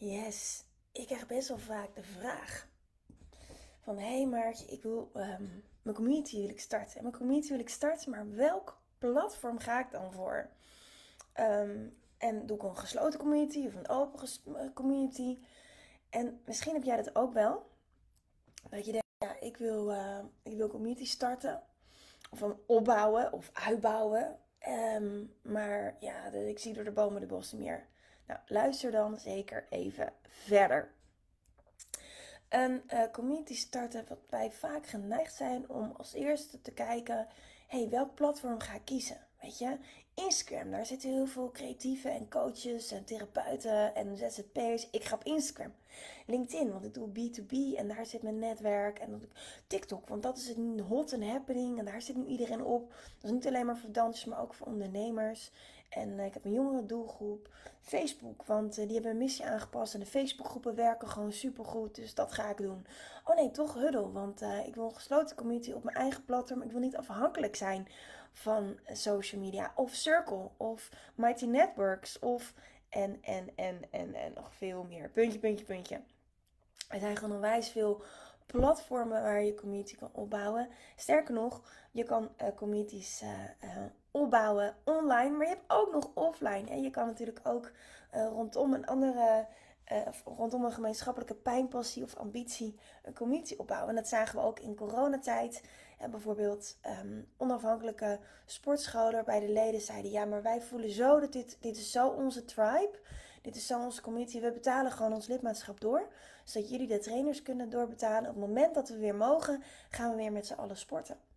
Yes, ik krijg best wel vaak de vraag van... Hé hey Maartje, ik wil ehm, mijn community wil ik starten. En mijn community wil ik starten, maar welk platform ga ik dan voor? Ehm, en doe ik een gesloten community of een open eh, community? En misschien heb jij dat ook wel. Dat je denkt, ja, ik wil, uh, ik wil community starten. Of een opbouwen of uitbouwen. Maar ja, ik zie door de bomen de bossen meer. Nou, luister dan zeker even verder. Een uh, community starten wat wij vaak geneigd zijn om als eerste te kijken, hey, welk platform ga ik kiezen? Weet je, Instagram, daar zitten heel veel creatieven en coaches en therapeuten en ZZP'ers. Ik ga op Instagram. LinkedIn, want ik doe B2B en daar zit mijn netwerk. En TikTok, want dat is een hot and happening en daar zit nu iedereen op. Dat is niet alleen maar voor dansers, maar ook voor ondernemers. En eh, ik heb een jongere doelgroep. Facebook, want uh, die hebben een missie aangepast. En de Facebookgroepen werken gewoon supergoed. Dus dat ga ik doen. Oh nee, toch Huddle. Want uh, ik wil een gesloten community op mijn eigen platform. Ik wil niet afhankelijk zijn van social media. Of Circle. Of Mighty Networks. Of en, en, en, en, en nog veel meer. Puntje, puntje, puntje. Er zijn gewoon onwijs veel platformen waar je community kan opbouwen. Sterker nog, je kan uh, communities opbouwen online, maar je hebt ook nog offline. En je kan natuurlijk ook rondom een andere, rondom een gemeenschappelijke pijnpassie of ambitie een community opbouwen. En dat zagen we ook in coronatijd. En bijvoorbeeld um, onafhankelijke sportscholen bij de leden zeiden: ja, maar wij voelen zo dat dit, dit is zo onze tribe. Dit is zo onze community. We betalen gewoon ons lidmaatschap door. Zodat jullie de trainers kunnen doorbetalen. Op het moment dat we weer mogen, gaan we weer met z'n allen sporten.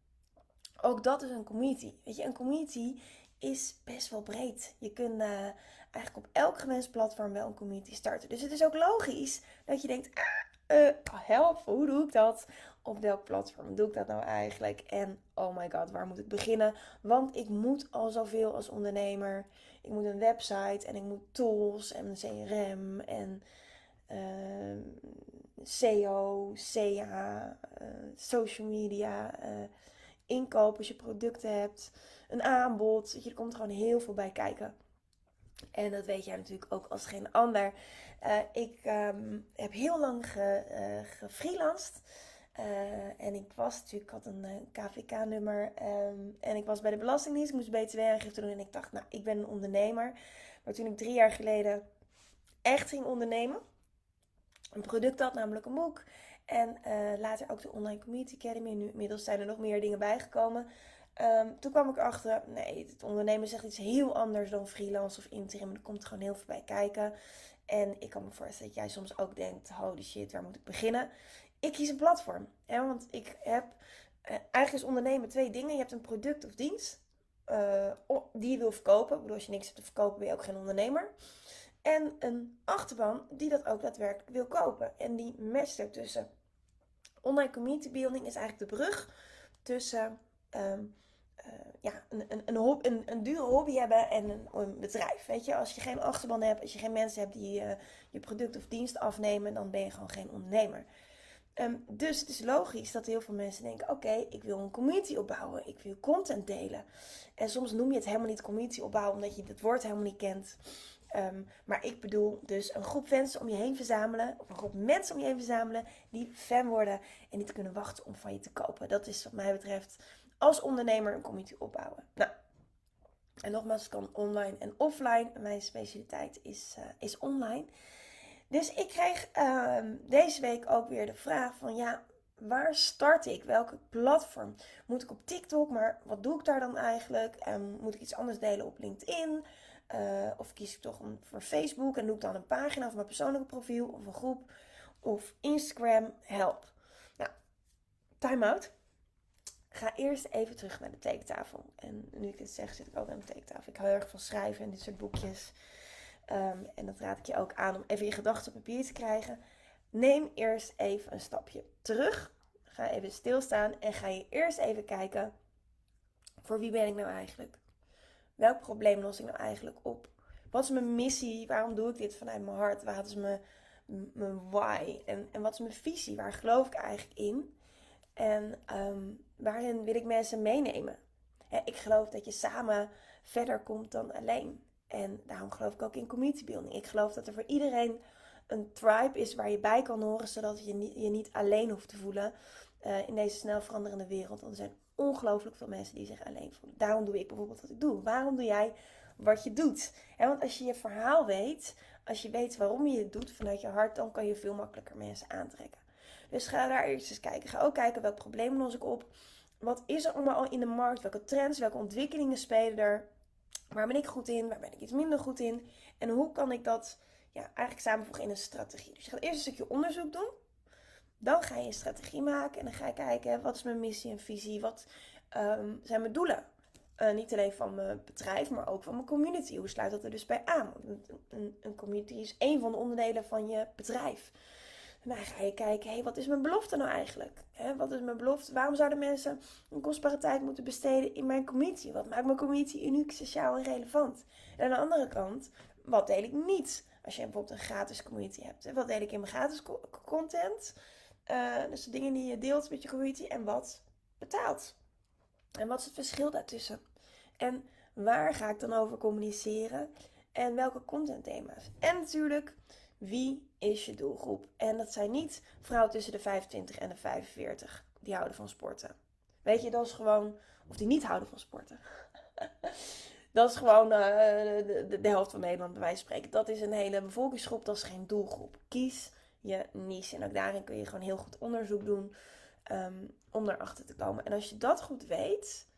Ook dat is een community. Weet je, een community is best wel breed. Je kunt uh, eigenlijk op elk gewenst platform wel een community starten. Dus het is ook logisch dat je denkt: ah, uh, help, hoe doe ik dat? Op welk platform doe ik dat nou eigenlijk? En oh my god, waar moet ik beginnen? Want ik moet al zoveel als ondernemer. Ik moet een website en ik moet tools en een CRM en uh, ehm, SEO, CA, uh, social media, als je producten hebt, een aanbod. Je, er komt gewoon heel veel bij kijken. En dat weet jij natuurlijk ook als geen ander. Uh, ik um, heb heel lang ge, gefreelanced. Uh, en ik was natuurlijk, ik had een KVK-nummer um, ehm, en ik was bij de Belastingdienst. Ik moest BTW-aangifte doen en ik dacht, nou, ik ben een ondernemer. Maar toen ik drie jaar geleden echt ging ondernemen, een product had, namelijk een boek. En uh, later ook de Online Community Academy. Nu inmiddels zijn er nog meer dingen bijgekomen. Um, toen kwam ik achter, nee, het ondernemen is echt iets heel anders dan freelance of interim. Er komt gewoon heel veel bij kijken. En ik kan me voorstellen dat jij soms ook denkt, holy shit, waar moet ik beginnen? ik kies een platform. Hè? Want ik heb uh, eigenlijk is ondernemen twee dingen. Je hebt een product of dienst uh, die je wil verkopen. Ik bedoel, als je niks hebt te verkopen, ben je ook geen ondernemer. En een achterban die dat ook daadwerkelijk wil kopen. En die matcht ertussen. Online community building is eigenlijk de brug tussen um, uh, ja, een, een, een, een, een, dure hobby hebben en een, bedrijf. Weet je, als je geen achterban hebt, als je geen mensen hebt die uh, je product of dienst afnemen, dan ben je gewoon geen ondernemer. Um, dus het is logisch dat heel veel mensen denken: oké, ik wil een community opbouwen, ik wil content delen. En soms noem je het helemaal niet community opbouwen omdat je het woord helemaal niet kent. Um, maar ik bedoel dus een groep fans om je heen verzamelen, of een groep mensen om je heen verzamelen die fan worden en niet kunnen wachten om van je te kopen. Dat is wat mij betreft als ondernemer een community opbouwen. Nou, en nogmaals, het kan online en offline. Mijn specialiteit is, uh, is online. Dus ik kreeg uh, deze week ook weer de vraag van ja, waar start ik? Welke platform? Moet ik op TikTok? Maar wat doe ik daar dan eigenlijk? En moet ik iets anders delen op LinkedIn? Uh, of kies ik toch voor Facebook en doe ik dan een pagina of mijn persoonlijke profiel of een groep? Of Instagram? Help. Nou, time out. ga eerst even terug naar de tekentafel. En nu ik dit zeg, zit ik ook aan de tekentafel. Ik hou erg van schrijven en dit soort boekjes. Ehm, en dat raad ik je ook aan om even je gedachten op papier te krijgen. Neem eerst even een stapje terug. Ga even stilstaan en ga je eerst even kijken: voor wie ben ik nou eigenlijk? Welk probleem los ik nou eigenlijk op? Wat is mijn missie? Waarom doe ik dit vanuit mijn hart? Wat is mijn, mijn why? En, en wat is mijn visie? Waar geloof ik eigenlijk in? En ehm, waarin wil ik mensen meenemen? ik geloof dat je samen verder komt dan alleen. En daarom geloof ik ook in community building. Ik geloof dat er voor iedereen een tribe is waar je bij kan horen, zodat je je niet alleen hoeft te voelen uh, in deze snel veranderende wereld. Want er zijn ongelooflijk veel mensen die zich alleen voelen. Daarom doe ik bijvoorbeeld wat ik doe. Waarom doe jij wat je doet? want als je je verhaal weet, als je weet waarom je het doet vanuit je hart, dan kan je veel makkelijker mensen aantrekken. Dus ga daar eerst eens kijken. Ga ook kijken welk probleem los ik op. Wat is er allemaal in de markt? Welke trends, welke ontwikkelingen spelen er? Waar ben ik goed in? Waar ben ik iets minder goed in? En hoe kan ik dat ja, eigenlijk samenvoegen in een strategie? Dus je gaat eerst een stukje onderzoek doen. Dan ga je een strategie maken en dan ga je kijken wat is mijn missie en visie? Wat um, zijn mijn doelen? Uh, niet alleen van mijn bedrijf, maar ook van mijn community. Hoe sluit dat er dus bij aan? Een, een, community is één van de onderdelen van je bedrijf. En dan ga je kijken, hé, hey, wat is mijn belofte nou eigenlijk? He, wat is mijn belofte? Waarom zouden mensen een kostbare tijd moeten besteden in mijn community? Wat maakt mijn community uniek, sociaal en relevant? En aan de andere kant, wat deel ik niet? Als je bijvoorbeeld een gratis community hebt. Wat deel ik in mijn gratis content? Uh, dus de dingen die je deelt met je community en wat betaalt. En wat is het verschil daartussen? En waar ga ik dan over communiceren? En welke contentthema's? En natuurlijk, wie is je doelgroep? En dat zijn niet vrouwen tussen de 25 en de 45 die houden van sporten. Weet je, dat is gewoon, of die niet houden van sporten. dat is gewoon uh, de, de, helft van Nederland, bij wijze van spreken. Dat is een hele bevolkingsgroep, dat is geen doelgroep. Kies je niche. En ook daarin kun je gewoon heel goed onderzoek doen um, om erachter te komen. En als je dat goed weet,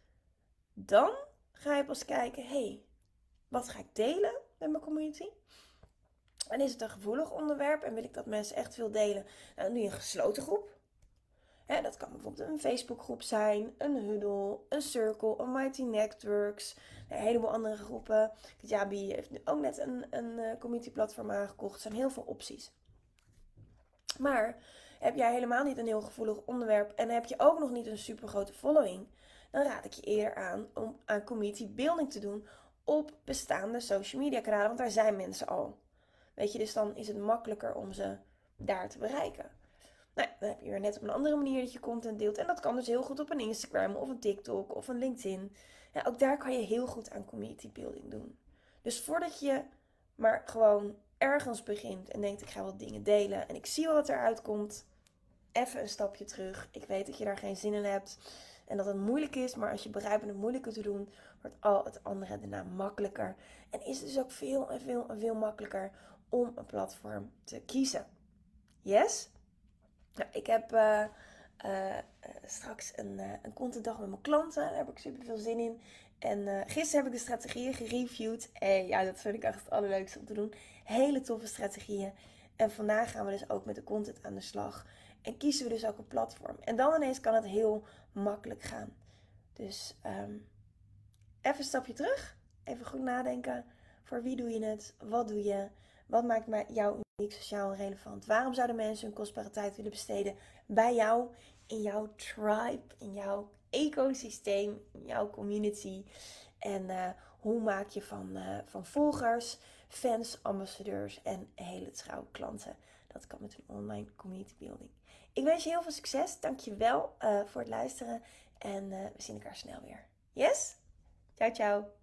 dan ga je pas kijken: hey, wat ga ik delen met mijn community? En is het een gevoelig onderwerp en wil ik dat mensen echt veel delen? Nou, dan doe je een gesloten groep. dat kan bijvoorbeeld een Facebookgroep zijn, een Huddle, een Circle, een Mighty Networks, een heleboel andere groepen. Kajabi heeft nu ook net een, een eh, community platform aangekocht. Er zijn heel veel opties. Maar heb jij helemaal niet een heel gevoelig onderwerp en heb je ook nog niet een super grote following, dan raad ik je eerder aan om aan community building te doen op bestaande social media kanalen, want daar zijn mensen al. Weet je, dus dan is het makkelijker om ze daar te bereiken. Nou, dan heb je weer net op een andere manier dat je content deelt. En dat kan dus heel goed op een Instagram of een TikTok of een LinkedIn. Ja, ook daar kan je heel goed aan community building doen. Dus voordat je maar gewoon ergens begint en denkt ik ga wat dingen delen en ik zie wat eruit komt, even een stapje terug. Ik weet dat je daar geen zin in hebt en dat het moeilijk is, maar als je bereid bent het moeilijker te doen, wordt al het andere daarna makkelijker. En is het dus ook veel en veel en veel makkelijker om een platform te kiezen. Yes? Nou, ik heb uh, uh, straks een, uh, een contentdag met mijn klanten. Daar heb ik super veel zin in. En gisteren heb ik de strategieën gereviewd. En ja, dat vind ik echt het allerleukste om te doen. Hele toffe strategieën. En vandaag gaan we dus ook met de content aan de slag. En kiezen we dus ook een platform. En dan ineens kan het heel makkelijk gaan. Dus um, even een stapje terug. Even goed nadenken. Voor wie doe je het? Wat doe je? Wat maakt jou uniek, sociaal en relevant? Waarom zouden mensen hun kostbare tijd willen besteden bij jou, in jouw tribe, in jouw ecosysteem, jouw community? En uh, hoe maak je van, uh, van volgers, fans, ambassadeurs en hele trouwe klanten? Dat kan met een online community building. Ik wens je heel veel succes. Dank je wel uh, voor het luisteren. En we zien elkaar snel weer. Yes? Ciao, ciao.